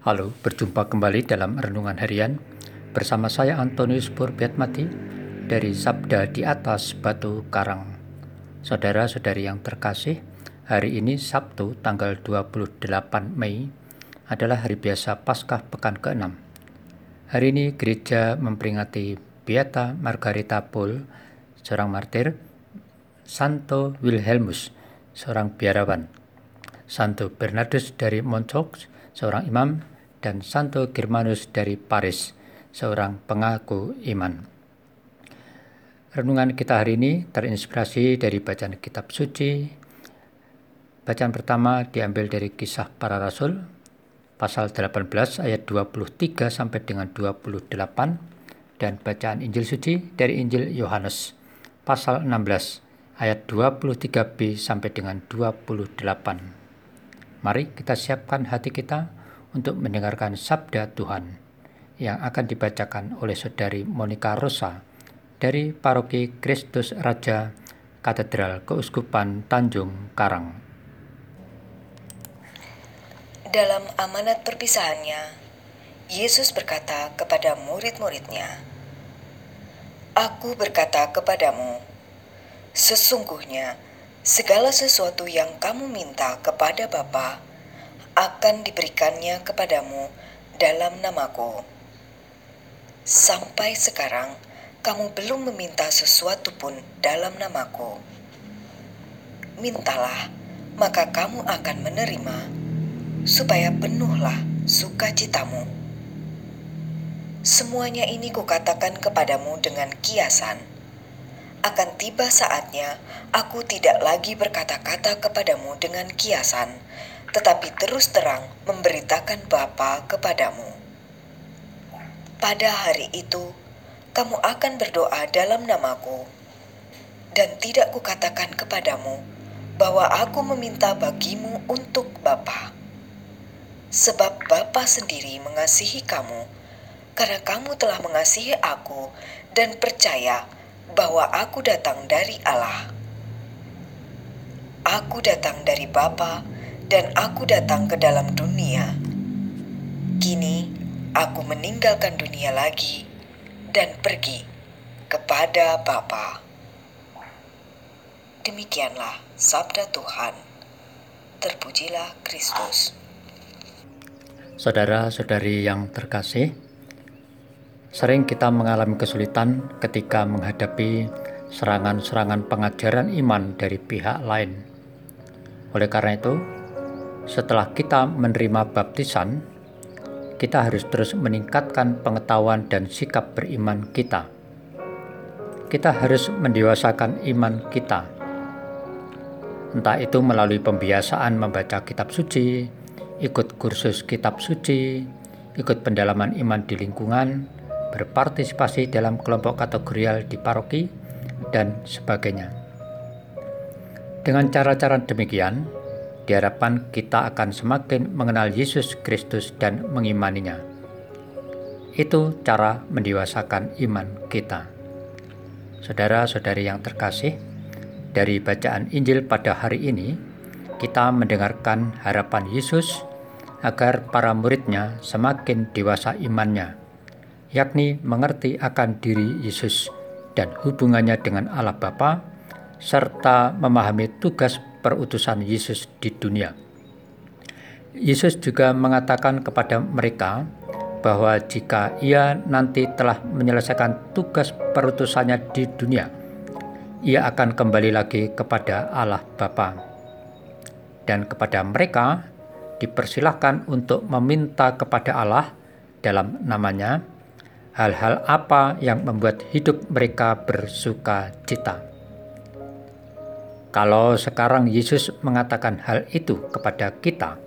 Halo, berjumpa kembali dalam Renungan Harian bersama saya Antonius Purbiatmati dari Sabda di atas Batu Karang. Saudara-saudari yang terkasih, hari ini Sabtu tanggal 28 Mei adalah hari biasa Paskah pekan ke-6. Hari ini gereja memperingati Beata Margarita Pol, seorang martir, Santo Wilhelmus, seorang biarawan, Santo Bernardus dari Montauk, seorang imam, dan Santo Germanus dari Paris, seorang pengaku iman. Renungan kita hari ini terinspirasi dari bacaan kitab suci. Bacaan pertama diambil dari kisah para rasul, pasal 18 ayat 23 sampai dengan 28, dan bacaan Injil suci dari Injil Yohanes, pasal 16 ayat 23b sampai dengan 28. Mari kita siapkan hati kita untuk mendengarkan sabda Tuhan yang akan dibacakan oleh Saudari Monica Rosa dari Paroki Kristus Raja Katedral Keuskupan Tanjung Karang. Dalam amanat perpisahannya, Yesus berkata kepada murid-muridnya, Aku berkata kepadamu, sesungguhnya Segala sesuatu yang kamu minta kepada Bapa akan diberikannya kepadamu dalam namaku. Sampai sekarang, kamu belum meminta sesuatu pun dalam namaku. Mintalah, maka kamu akan menerima, supaya penuhlah sukacitamu. Semuanya ini kukatakan kepadamu dengan kiasan akan tiba saatnya aku tidak lagi berkata-kata kepadamu dengan kiasan, tetapi terus terang memberitakan Bapa kepadamu. Pada hari itu, kamu akan berdoa dalam namaku, dan tidak kukatakan kepadamu bahwa aku meminta bagimu untuk Bapa. Sebab Bapa sendiri mengasihi kamu, karena kamu telah mengasihi aku dan percaya bahwa aku datang dari Allah. Aku datang dari Bapa dan aku datang ke dalam dunia. Kini aku meninggalkan dunia lagi dan pergi kepada Bapa. Demikianlah sabda Tuhan. Terpujilah Kristus. Saudara-saudari yang terkasih, Sering kita mengalami kesulitan ketika menghadapi serangan-serangan pengajaran iman dari pihak lain. Oleh karena itu, setelah kita menerima baptisan, kita harus terus meningkatkan pengetahuan dan sikap beriman kita. Kita harus mendewasakan iman kita. Entah itu melalui pembiasaan membaca kitab suci, ikut kursus kitab suci, ikut pendalaman iman di lingkungan, berpartisipasi dalam kelompok kategorial di paroki, dan sebagainya. Dengan cara-cara demikian, diharapkan kita akan semakin mengenal Yesus Kristus dan mengimaninya. Itu cara mendewasakan iman kita. Saudara-saudari yang terkasih, dari bacaan Injil pada hari ini, kita mendengarkan harapan Yesus agar para muridnya semakin dewasa imannya yakni mengerti akan diri Yesus dan hubungannya dengan Allah Bapa, serta memahami tugas perutusan Yesus di dunia. Yesus juga mengatakan kepada mereka bahwa jika ia nanti telah menyelesaikan tugas perutusannya di dunia, ia akan kembali lagi kepada Allah Bapa. Dan kepada mereka dipersilahkan untuk meminta kepada Allah dalam namanya hal-hal apa yang membuat hidup mereka bersuka cita. Kalau sekarang Yesus mengatakan hal itu kepada kita,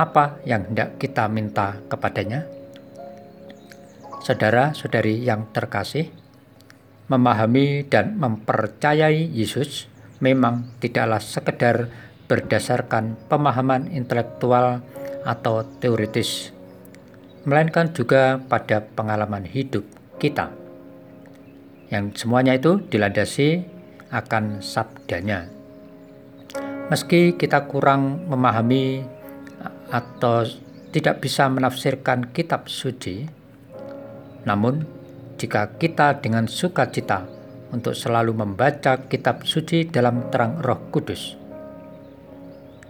apa yang hendak kita minta kepadanya? Saudara-saudari yang terkasih, memahami dan mempercayai Yesus memang tidaklah sekedar berdasarkan pemahaman intelektual atau teoritis melainkan juga pada pengalaman hidup kita. Yang semuanya itu dilandasi akan sabdanya. Meski kita kurang memahami atau tidak bisa menafsirkan kitab suci, namun jika kita dengan sukacita untuk selalu membaca kitab suci dalam terang Roh Kudus,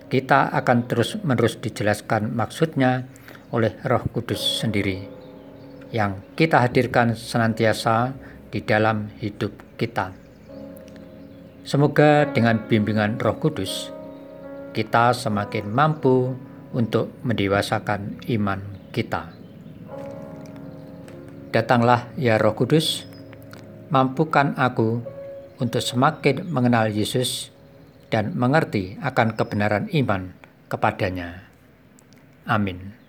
kita akan terus-menerus dijelaskan maksudnya oleh Roh Kudus sendiri yang kita hadirkan senantiasa di dalam hidup kita. Semoga dengan bimbingan Roh Kudus, kita semakin mampu untuk mendewasakan iman kita. Datanglah ya Roh Kudus, mampukan aku untuk semakin mengenal Yesus dan mengerti akan kebenaran iman kepadanya. Amin.